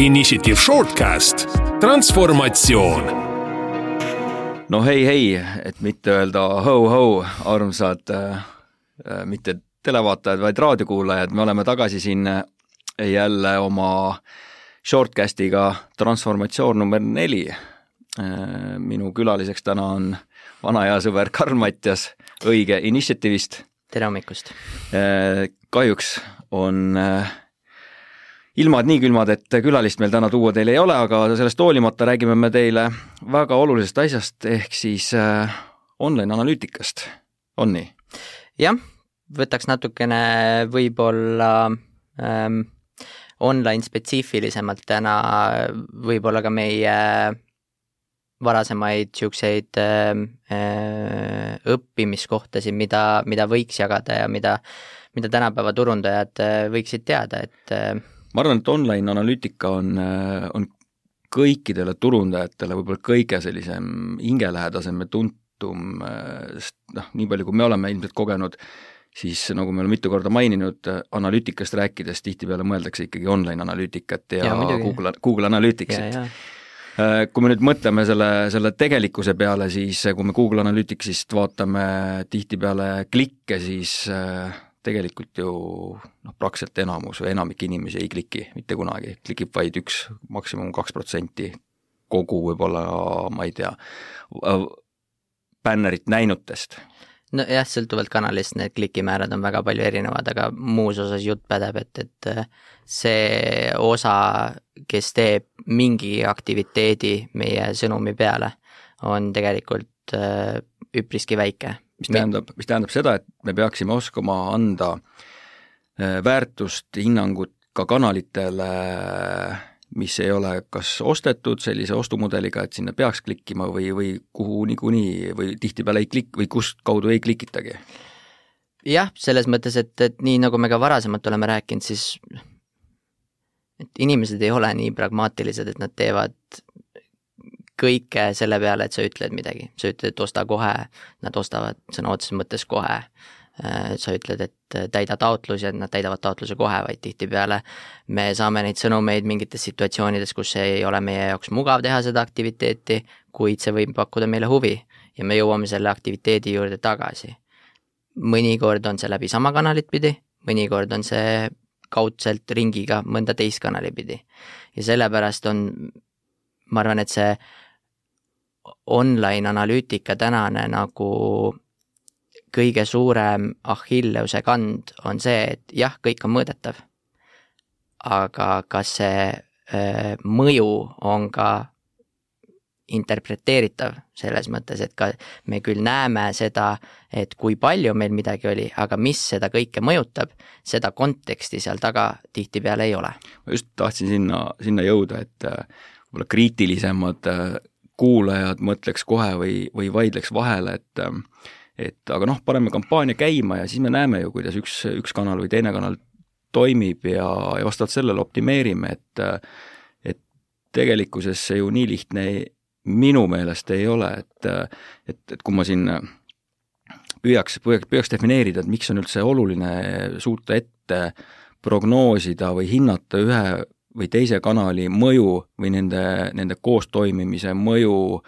Initiative Shortcast, transformatsioon. no hei, hei, et mitte öelda ho-ho, armsad äh, mitte televaatajad, vaid raadiokuulajad, me oleme tagasi siin jälle oma shortcastiga Transformatsioon number neli. Äh, minu külaliseks täna on vana hea sõber Karl Mattias Õige Initiative'ist. tere hommikust! Äh, kahjuks on äh, ilmad nii külmad, et külalist meil täna tuua teil ei ole, aga sellest hoolimata räägime me teile väga olulisest asjast, ehk siis äh, online analüütikast, on nii? jah, võtaks natukene võib-olla ähm, online spetsiifilisemalt täna võib-olla ka meie varasemaid niisuguseid äh, õppimiskohtasid, mida, mida võiks jagada ja mida, mida tänapäeva turundajad äh, võiksid teada, et äh, ma arvan, et online analüütika on, äh, on kõikidele turundajatele võib-olla kõige sellisem hingelähedasem ja tuntum, äh, sest noh, nii palju, kui me oleme ilmselt kogenud, siis nagu me oleme mitu korda maininud, analüütikast rääkides tihtipeale mõeldakse ikkagi online analüütikat ja, ja Google, Google Analyticsit. Äh, kui me nüüd mõtleme selle, selle tegelikkuse peale, siis kui me Google Analyticsist vaatame tihtipeale klikke, siis äh, tegelikult ju noh, praktiliselt enamus või enamik inimesi ei kliki mitte kunagi, klikib vaid üks, maksimum kaks protsenti kogu võib-olla, ma ei tea, bännerit näinutest. nojah, sõltuvalt kanalist need klikimäärad on väga palju erinevad, aga muus osas jutt pädeb, et, et äh, see osa, kes teeb mingi aktiviteedi meie sõnumi peale, on tegelikult äh, üpriski väike mis tähendab, mis tähendab seda, et me peaksime oskama anda äh, väärtust, hinnangut ka kanalitele, mis ei ole kas ostetud sellise ostumudeliga, et sinna peaks klikkima või, või kuhu niikuinii või tihtipeale ei klik- või kust kaudu ei klikitagi? jah, selles mõttes, et, et nii, nagu me ka varasemalt oleme rääkinud, siis et inimesed ei ole nii pragmaatilised, et nad teevad kõike selle peale, et sa ütled midagi, sa ütled, et osta kohe, nad ostavad sõna otseses mõttes kohe. Äh, sa ütled, et täida taotlus ja nad täidavad taotluse kohe, vaid tihtipeale me saame neid sõnumeid mingites situatsioonides, kus ei ole meie jaoks mugav teha seda aktiviteeti, kuid see võib pakkuda meile huvi ja me jõuame selle aktiviteedi juurde tagasi. mõnikord on see läbi sama kanalit pidi, mõnikord on see kaudselt ringiga mõnda teist kanali pidi. ja sellepärast on, ma arvan, et see online analüütika tänane nagu kõige suurem Achilleuse kand on see, et jah, kõik on mõõdetav. aga kas see öö, mõju on ka interpreteeritav selles mõttes, et ka me küll näeme seda, et kui palju meil midagi oli, aga mis seda kõike mõjutab, seda konteksti seal taga tihtipeale ei ole. ma just tahtsin sinna, sinna jõuda, et võib-olla kriitilisemad kuulajad mõtleks kohe või, või vaidleks vahele, et et aga noh, paneme kampaania käima ja siis me näeme ju, kuidas üks, üks kanal või teine kanal toimib ja, ja vastavalt sellele optimeerime, et et tegelikkuses see ju nii lihtne ei, minu meelest ei ole, et et, et kui ma siin püüaks, püüaks, püüaks defineerida, et miks on üldse oluline suuta ette prognoosida või hinnata ühe või teise kanali mõju või nende, nende koostoimimise mõju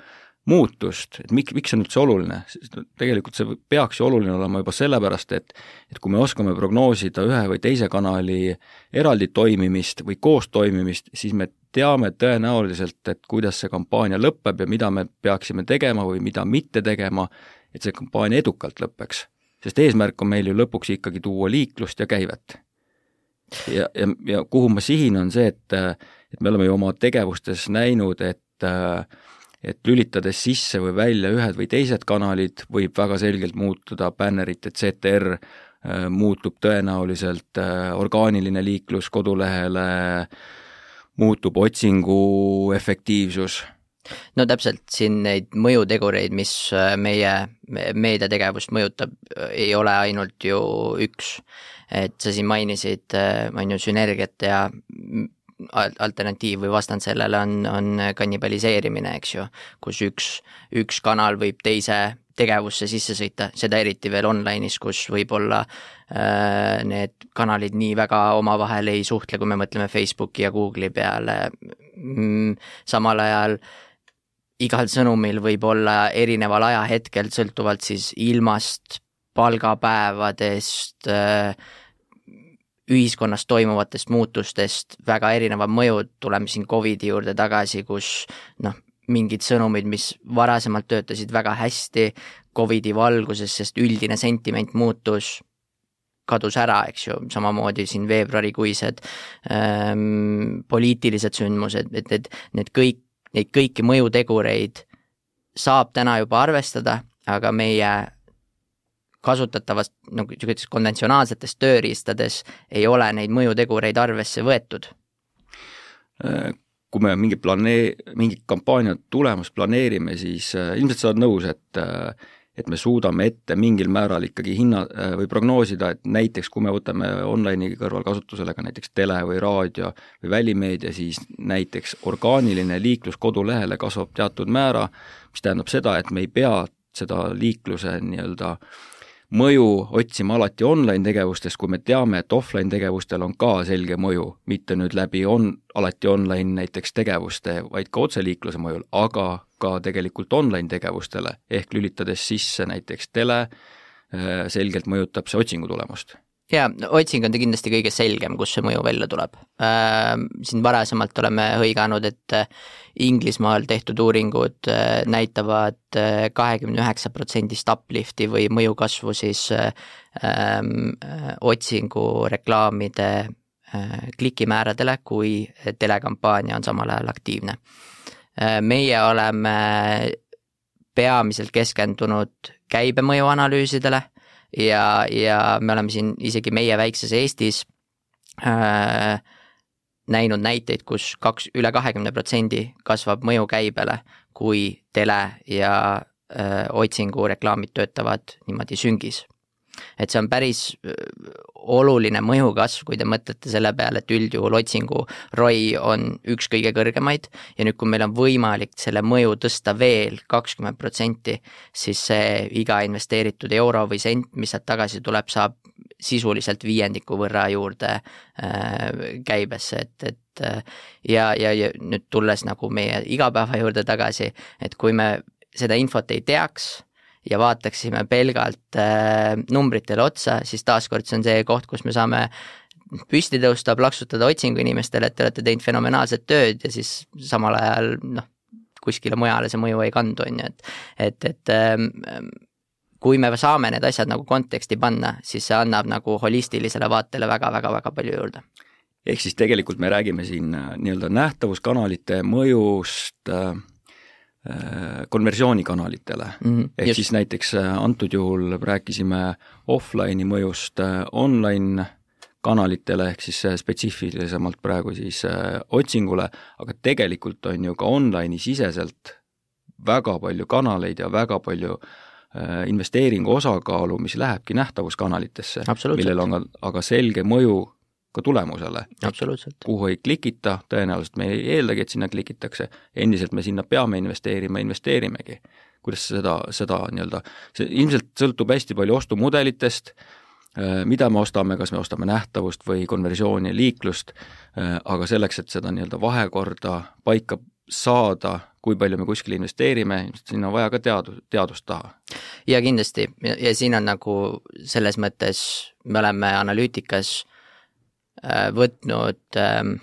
muutust, et miks, miks see on üldse oluline, tegelikult see peaks ju oluline olema juba sellepärast, et et kui me oskame prognoosida ühe või teise kanali eraldi toimimist või koostoimimist, siis me teame tõenäoliselt, et kuidas see kampaania lõpeb ja mida me peaksime tegema või mida mitte tegema, et see kampaania edukalt lõpeks. sest eesmärk on meil ju lõpuks ikkagi tuua liiklust ja käivet ja, ja, ja kuhu ma sihin, on see, et, et me oleme ju oma tegevustes näinud, et et lülitades sisse või välja ühed või teised kanalid, võib väga selgelt muutuda bännerite CTR, muutub tõenäoliselt orgaaniline liiklus kodulehele, muutub otsingu efektiivsus. No täpselt, siin neid mõjutegureid, mis meie meediategevust mõjutab, ei ole ainult ju üks et sa siin mainisid, äh, on ju, sünergiat ja alternatiiv või vastand sellele on, on kannibaliseerimine, eks ju, kus üks, üks kanal võib teise tegevusse sisse sõita, seda eriti veel online'is, kus võib-olla äh, need kanalid nii väga omavahel ei suhtle, kui me mõtleme Facebooki ja Google'i peale mm,. samal ajal igal sõnumil võib olla erineval ajahetkel, sõltuvalt siis ilmast, palgapäevadest äh,, ühiskonnas toimuvatest muutustest väga erinevad mõjud, tuleme siin Covidi juurde tagasi, kus noh, mingid sõnumid, mis varasemalt töötasid väga hästi Covidi valguses, sest üldine sentiment muutus, kadus ära, eks ju, samamoodi siin veebruarikuised ähm, poliitilised sündmused, et need, need kõik, neid kõiki mõjutegureid saab täna juba arvestada, aga meie kasutatavast nagu niisugustes konventsionaalsetes tööriistades ei ole neid mõjutegureid arvesse võetud? kui me mingi planee-, mingi kampaania tulemust planeerime, siis äh, ilmselt sa oled nõus, et äh, et me suudame ette mingil määral ikkagi hinna äh, või prognoosida, et näiteks kui me võtame online'i kõrval kasutusele ka näiteks tele või raadio või välimeedia, siis näiteks orgaaniline liiklus kodulehele kasvab teatud määra, mis tähendab seda, et me ei pea seda liikluse nii-öelda äh, mõju otsima alati online tegevustest, kui me teame, et offline tegevustel on ka selge mõju, mitte nüüd läbi on, alati online näiteks tegevuste, vaid ka otseliikluse mõjul, aga ka tegelikult online tegevustele, ehk lülitades sisse näiteks tele, äh, selgelt mõjutab see otsingu tulemust jaa, otsing on ta kindlasti kõige selgem, kus see mõju välja tuleb äh,. siin varasemalt oleme hõiganud, et äh, Inglismaal tehtud uuringud äh, näitavad kahekümne üheksa protsendist uplift'i või mõju kasvu siis äh, äh, otsingu reklaamide klikimääradele, kui telekampaania on samal ajal aktiivne meie oleme peamiselt keskendunud käibemõju analüüsidele ja, ja me oleme siin isegi meie väikses Eestis äh, näinud näiteid kus, kus kaks, üle kahekümne protsendi kasvab mõju käibele, kui tele ja äh, otsingureklaamid töötavad niimoodi süngis et see on päris oluline mõjukasv, kui te mõtlete selle peale, et üldjuhul otsingu ROI on üks kõige kõrgemaid ja nüüd, kui meil on võimalik selle mõju tõsta veel kakskümmend protsenti, siis see iga investeeritud euro või sent, mis sealt tagasi tuleb, saab sisuliselt viiendiku võrra juurde äh, käibesse, et, et ja, ja, ja nüüd tulles nagu meie igapäeva juurde tagasi, et kui me seda infot ei teaks ja vaataksime pelgalt äh, numbritele otsa, siis taaskord see on see koht, kus me saame püsti tõusta, plaksutada otsingu inimestele, et te olete teinud fenomenaalset tööd ja siis samal ajal noh, kuskile mujale see mõju ei kandu, on ju, et et, et ähm, kui me saame need asjad nagu konteksti panna, siis see annab nagu holistilisele vaatele väga-väga-väga palju juurde. Ehk siis tegelikult me räägime siin äh, nii-öelda nähtavuskanalite mõjust Äh, konversioonikanalitele mm. -hmm, ehk just. siis näiteks äh, antud juhul rääkisime offline'i mõjust äh, online kanalitele, ehk siis spetsiifilisemalt praegu siis otsingule, aga tegelikult on ju ka online'i siseselt väga palju kanaleid ja väga palju investeeringu osakaalu, mis lähebki nähtavuskanalitesse, millel on ka, aga selge mõju ka tulemusele. kuhu ei klikita, tõenäoliselt me ei eeldagi, et sinna klikitakse, endiselt me sinna peame investeerima, investeerimegi. kuidas seda, seda nii-öelda, see ilmselt sõltub hästi palju ostumudelitest, äh, mida me ostame, kas me ostame nähtavust või konversiooni liiklust, äh, aga selleks, et seda nii-öelda vahekorda paika saada, kui palju me kuskile investeerime, sinna on vaja ka teadu-, teadust taha. ja kindlasti ja, siin on nagu selles mõttes, me oleme analüütikas võtnud ähm,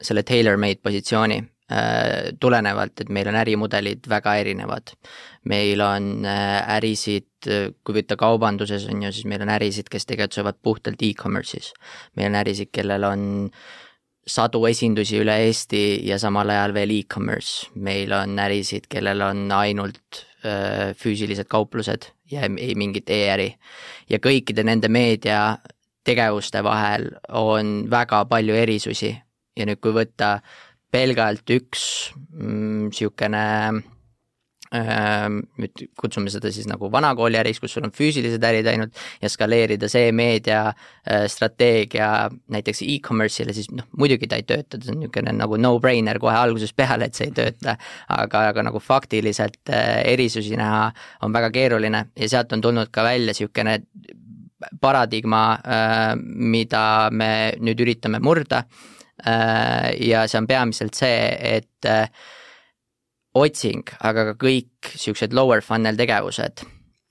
selle tailor-made positsiooni äh, tulenevalt, et meil on ärimudelid väga erinevad. meil on äh, ärisid, kui võtta kaubanduses, on ju, siis meil on ärisid, kes tegutsevad puhtalt e-commerce'is. meil on ärisid, kellel on sadu esindusi üle Eesti ja samal ajal veel e-commerce. meil on ärisid, kellel on ainult füüsilised kauplused ja ei mingit e-äri. ja kõikide nende meedia tegevuste vahel on väga palju erisusi ja nüüd, kui võtta pelgalt üks niisugune mm, Ehm, nüüd kutsume seda siis nagu vanakooli äriks, kus sul on füüsilised ärid ainult ja skaleerida see meedia äh, näiteks e-commerce'ile, siis noh, muidugi ta ei tööta, ta on niisugune nagu no-brainer kohe algusest peale, et see ei tööta. aga, aga nagu faktiliselt äh, erisusi näha on väga keeruline ja sealt on tulnud ka välja niisugune paradigma, äh, mida me nüüd üritame murda. ja see on peamiselt see, et otsing, aga ka kõik siuksed lower funnel tegevused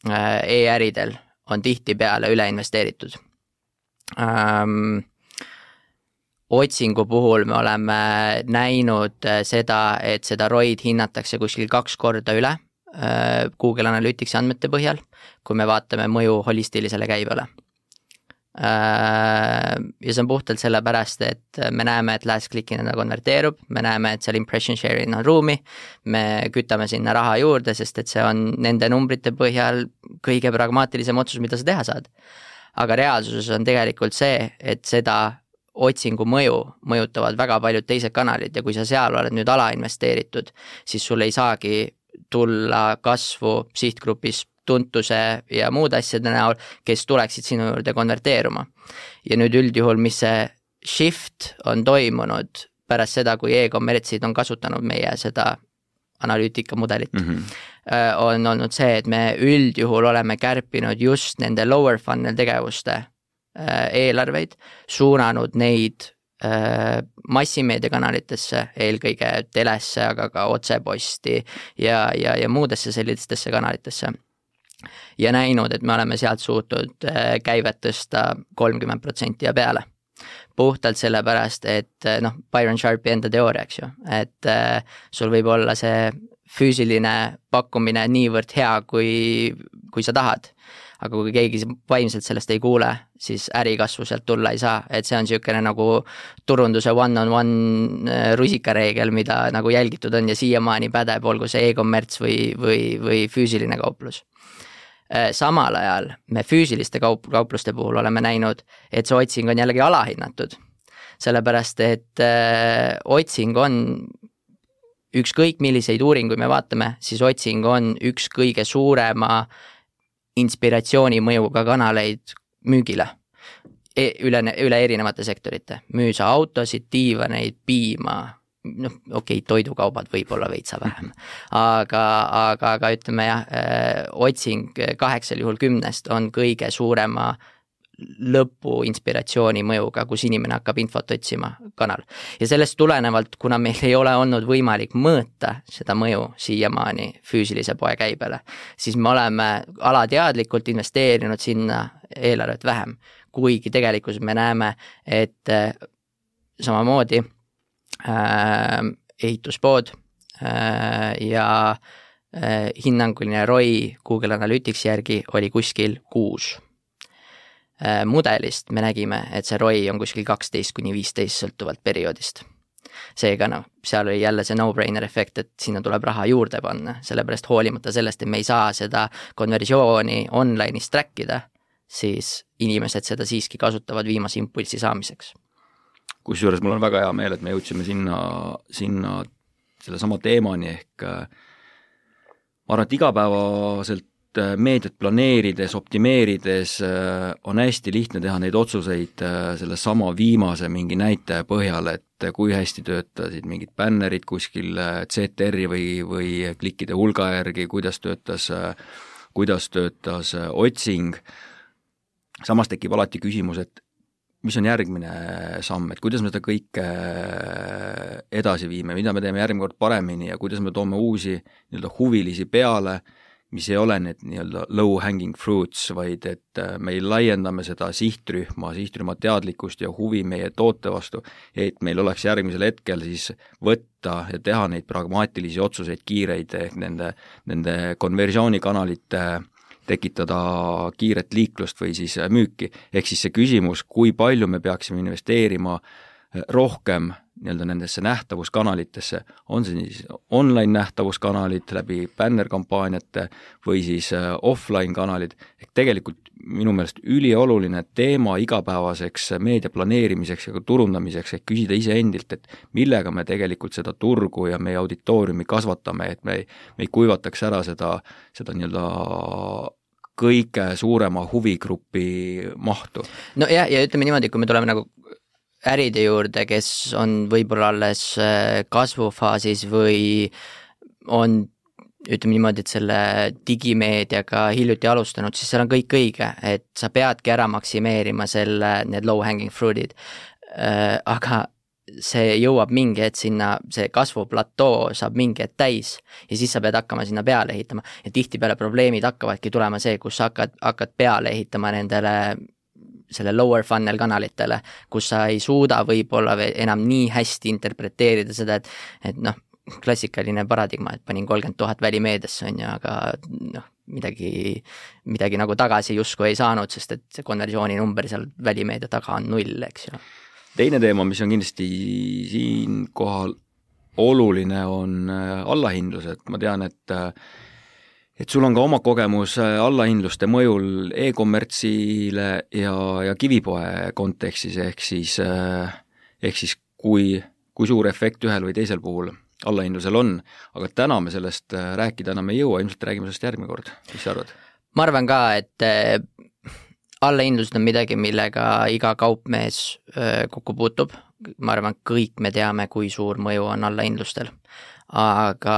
äh, e-äridel on tihtipeale üle investeeritud ähm,. otsingu puhul me oleme näinud äh, seda, et seda ROI-d hinnatakse kuskil kaks korda üle äh, Google Analyticsi andmete põhjal, kui me vaatame mõju holistilisele käibele Äh, ja see on puhtalt sellepärast, et me näeme, et last click'ina ta konverteerub, me näeme, et seal impression share'il on ruumi, me kütame sinna raha juurde, sest et see on nende numbrite põhjal kõige pragmaatilisem otsus, mida sa teha saad. aga reaalsuses on tegelikult see, et seda otsingu mõju mõjutavad väga paljud teised kanalid ja kui sa seal oled nüüd alainvesteeritud, siis sul ei saagi tulla kasvu sihtgrupis tuntuse ja muude asjade näol, kes tuleksid sinu juurde konverteeruma. ja nüüd üldjuhul, mis see shift on toimunud pärast seda, kui e-kommertsid on kasutanud meie seda analüütikamudelit mm, -hmm. on olnud see, et me üldjuhul oleme kärpinud just nende lower funnel tegevuste äh, eelarveid, suunanud neid äh, massimeediakanalitesse, eelkõige telesse, aga ka otseposti ja, ja, ja muudesse sellistesse kanalitesse ja näinud, et me oleme sealt suutnud äh, käivet tõsta kolmkümmend protsenti ja peale. puhtalt sellepärast, et äh, noh, Byron Sharpi enda teooria, eks ju, et äh, sul võib olla see füüsiline pakkumine niivõrd hea, kui, kui sa tahad. Aga kui keegi vaimselt sellest ei kuule, siis ärikasvu sealt tulla ei saa, et see on niisugune nagu turunduse one-on-one rusikareegel, mida nagu jälgitud on ja siiamaani pädeb, olgu see e-kommerts või, või, või füüsiline kauplus Äh, samal ajal me füüsiliste kaup, kaupluste puhul oleme näinud, et see otsing on jällegi alahinnatud. sellepärast, et äh, otsing on, ükskõik milliseid uuringuid me vaatame, siis otsing on üks kõige suurema inspiratsioonimõjuga kanaleid müügile e. üle, üle erinevate sektorite, müü sa autosid, diivaneid, piima noh, okei okay,, toidukaubad võib-olla veitsa vähem, aga, aga, aga ütleme jah, äh, otsing kaheksal juhul kümnest on kõige suurema lõpu inspiratsiooni mõjuga, kus inimene hakkab infot otsima, kanal. ja sellest tulenevalt, kuna meil ei ole olnud võimalik mõõta seda mõju siiamaani füüsilise poe käibele, siis me oleme alateadlikult investeerinud sinna eelarvet vähem, kuigi tegelikkuses me näeme, et äh, samamoodi äh, ehituspood äh, ja äh, hinnanguline ROI Google Analyticsi järgi oli kuskil kuus. Mudelist me nägime, et see ROI on kuskil kaksteist kuni viisteist sõltuvalt perioodist. Seega noh, seal oli jälle see no-brainer efekt, et sinna tuleb raha juurde panna, sellepärast hoolimata sellest, et me ei saa seda konversiooni online'is track ida, siis inimesed seda siiski kasutavad viimase impulsi saamiseks. Kusjuures mul on väga hea meel, et me jõudsime sinna, sinna sellesama teemani ehk äh, ma arvan, et igapäevaselt äh, meediat planeerides, optimeerides äh, on hästi lihtne teha neid otsuseid sellesama viimase mingi näitaja põhjal, et kui hästi töötasid mingid bännerid kuskil CTR-i või, või klikkide hulga järgi, kuidas töötas, kuidas töötas otsing, samas tekib alati küsimus, et mis on järgmine samm, et kuidas me seda kõike äh, edasi viime, mida me teeme järgmine kord paremini ja kuidas me toome uusi nii-öelda huvilisi peale, mis ei ole need nii-öelda low hanging fruits, vaid et äh, me laiendame seda sihtrühma, sihtrühma teadlikkust ja huvi meie toote vastu, et meil oleks järgmisel hetkel siis võtta ja teha neid pragmaatilisi otsuseid, kiireid, ehk nende, nende konversioonikanalite äh, tekitada kiiret liiklust või siis äh, müüki. ehk siis see küsimus, kui palju me peaksime investeerima rohkem nii-öelda nendesse nähtavuskanalitesse, on see siis online nähtavuskanalid läbi bännerkampaaniate või siis äh, offline kanalid, ehk tegelikult minu meelest ülioluline teema igapäevaseks meedia planeerimiseks ja ka turundamiseks, ehk küsida iseendilt, et millega me tegelikult seda turgu ja meie auditooriumi kasvatame, et me ei, me ei kuivataks ära seda, seda nii-öelda kõige suurema huvigrupi mahtu. nojah, ja ütleme niimoodi, kui me tuleme nagu äride juurde, kes on võib-olla alles äh, kasvufaasis või on ütleme niimoodi, et selle digimeediaga hiljuti alustanud, siis seal on kõik õige, et sa peadki ära maksimeerima selle, need low hanging fruit'id. Äh, aga see jõuab mingi hetk sinna, see kasvuplatoo saab mingi hetk täis ja siis sa pead hakkama sinna peale ehitama ja tihtipeale probleemid hakkavadki tulema see, kus sa hakkad, hakkad peale ehitama nendele selle lower funnel kanalitele, kus sa ei suuda võib-olla enam nii hästi interpreteerida seda, et, et noh, klassikaline paradigma, et panin kolmkümmend tuhat välimeediasse, on ju, aga noh, midagi, midagi nagu tagasi justkui ei saanud, sest et see konversiooni seal välimeedia taga on null, eks ju. teine teema, mis on kindlasti siinkohal oluline, on äh, allahindlus, et ma tean, et äh, et sul on ka oma kogemus äh, allahindluste mõjul e-kommertsile ja, ja kivipoe kontekstis, ehk siis, äh, ehk siis kui, kui suur efekt ühel või teisel puhul allahindlusel on, aga täna me sellest äh, rääkida enam ei jõua, ilmselt räägime sellest järgmine kord, mis sa arvad? ma arvan ka, et allahindlused on midagi, millega iga kaupmees kokku puutub, ma arvan, kõik me teame, kui suur mõju on allahindlustel aga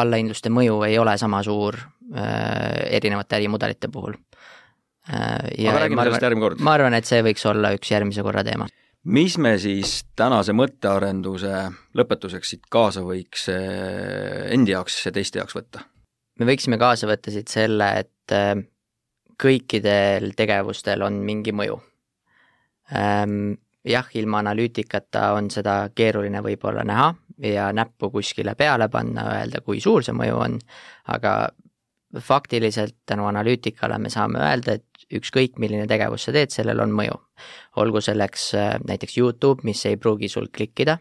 allahindluste mõju ei ole sama suur äh, erinevate ärimudelite puhul äh,. aga räägime sellest järgmine kord. ma arvan, et see võiks olla üks järgmise korra teema. mis me siis tänase mõttearenduse lõpetuseks siit kaasa võiks äh, endi jaoks ja teiste jaoks võtta? me võiksime kaasa võtta siit selle, et kõikidel tegevustel on mingi mõju ähm, jah, ilma analüütikata on seda keeruline võib-olla näha ja näppu kuskile peale panna, öelda, kui suur see mõju on, aga faktiliselt tänu analüütikale me saame öelda, et ükskõik, milline tegevus sa teed, sellel on mõju. olgu selleks äh, näiteks Youtube, mis ei pruugi sul klikkida,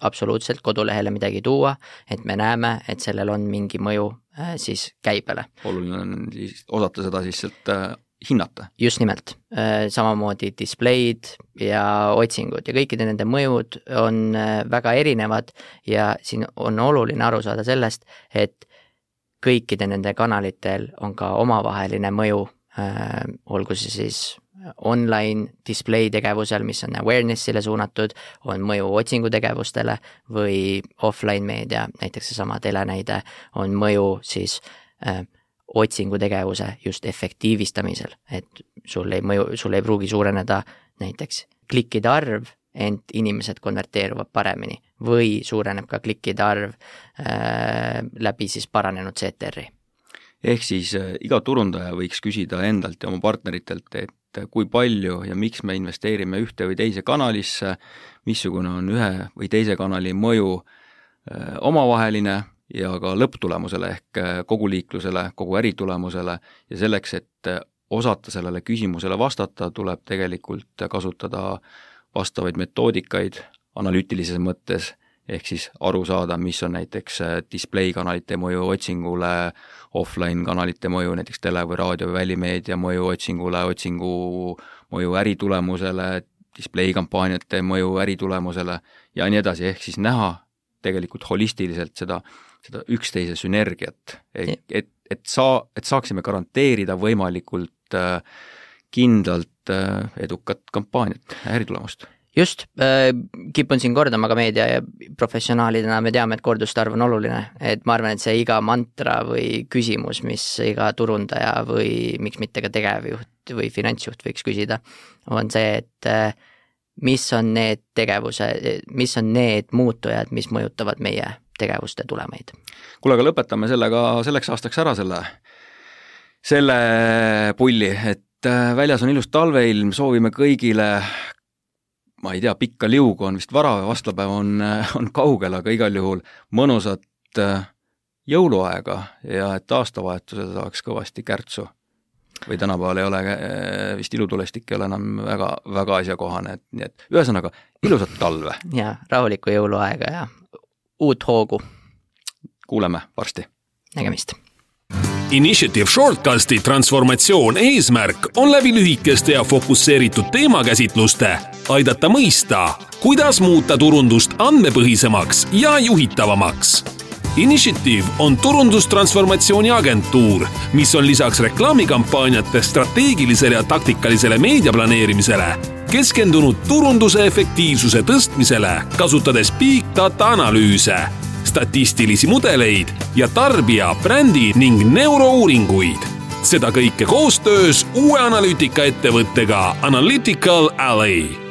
absoluutselt kodulehele midagi tuua, et me näeme, et sellel on mingi mõju äh, siis käibele. oluline on siis osata seda siis sealt äh, hinnata. just nimelt, äh, samamoodi displeid ja otsingud ja kõikide nende mõjud on äh, väga erinevad ja siin on oluline aru saada sellest, et kõikide nende kanalitel on ka omavaheline mõju, äh, olgu see siis online display tegevusel, mis on awareness'ile suunatud, on mõju otsingutegevustele või offline meedia, näiteks seesama telenäide, on mõju siis otsingutegevuse just efektiivistamisel, et sul ei mõju, sul ei pruugi suureneda näiteks klikkide arv, ent inimesed konverteeruvad paremini või suureneb ka klikkide arv äh, läbi siis paranenud CTR-i. ehk siis äh, iga turundaja võiks küsida endalt ja oma partneritelt, et kui palju ja miks me investeerime ühte või teise kanalisse, missugune on ühe või teise kanali mõju äh, omavaheline ja ka lõpptulemusele ehk äh, kogu liiklusele, kogu äritulemusele ja selleks, et äh, osata sellele küsimusele vastata, tuleb tegelikult kasutada vastavaid metoodikaid analüütilises mõttes, ehk siis aru saada, mis on näiteks äh, display kanalite mõju otsingule, offline kanalite mõju, näiteks tele või raadio või välimeedia mõju otsingule, otsingu mõju äritulemusele, display kampaaniate mõju äritulemusele ja nii edasi, ehk siis näha tegelikult holistiliselt seda seda üksteise sünergiat, et, et, et saa, et saaksime garanteerida võimalikult äh, kindlalt äh, edukat kampaaniat, äritulemust just äh,, kipun siin kordama ka meedia ja professionaalidena me teame, et korduste arv on oluline, et ma arvan, et see iga mantra või küsimus, mis iga turundaja või miks mitte ka tegevjuht või finantsjuht võiks küsida, on see, et äh, mis on need tegevuse, mis on need muutujad, mis mõjutavad meie tegevuste tulemeid. kuule, aga lõpetame sellega selleks aastaks ära selle, selle pulli, et äh, väljas on ilus talveilm, soovime kõigile ma ei tea, pikka liugu on vist vara, vastlapäev on, äh, on kaugel, aga igal juhul mõnusat äh, jõuluaega ja et aastavahetusel saaks kõvasti kärtsu. või tänapäeval ei ole vist ilutulestik ei ole enam väga, väga asjakohane, et nii et ühesõnaga ilusat talve. ja rahulikku jõuluaega ja uut hoogu. kuuleme varsti. nägemist. Initiative Shortcasti transformatsioon eesmärk on läbi lühikeste ja fokusseeritud teemakäsitluste aidata mõista, kuidas muuta turundust andmepõhisemaks ja juhitavamaks Initiative on turundustransformatsiooni agentuur, mis on lisaks reklaamikampaaniate strateegilisele ja taktikalisele meediaplaneerimisele keskendunud turunduse efektiivsuse tõstmisele, kasutades big data analüüse, statistilisi mudeleid ja tarbija, brändi ning neurouuringuid. seda kõike koostöös uue analüütikaettevõttega Analytical Alley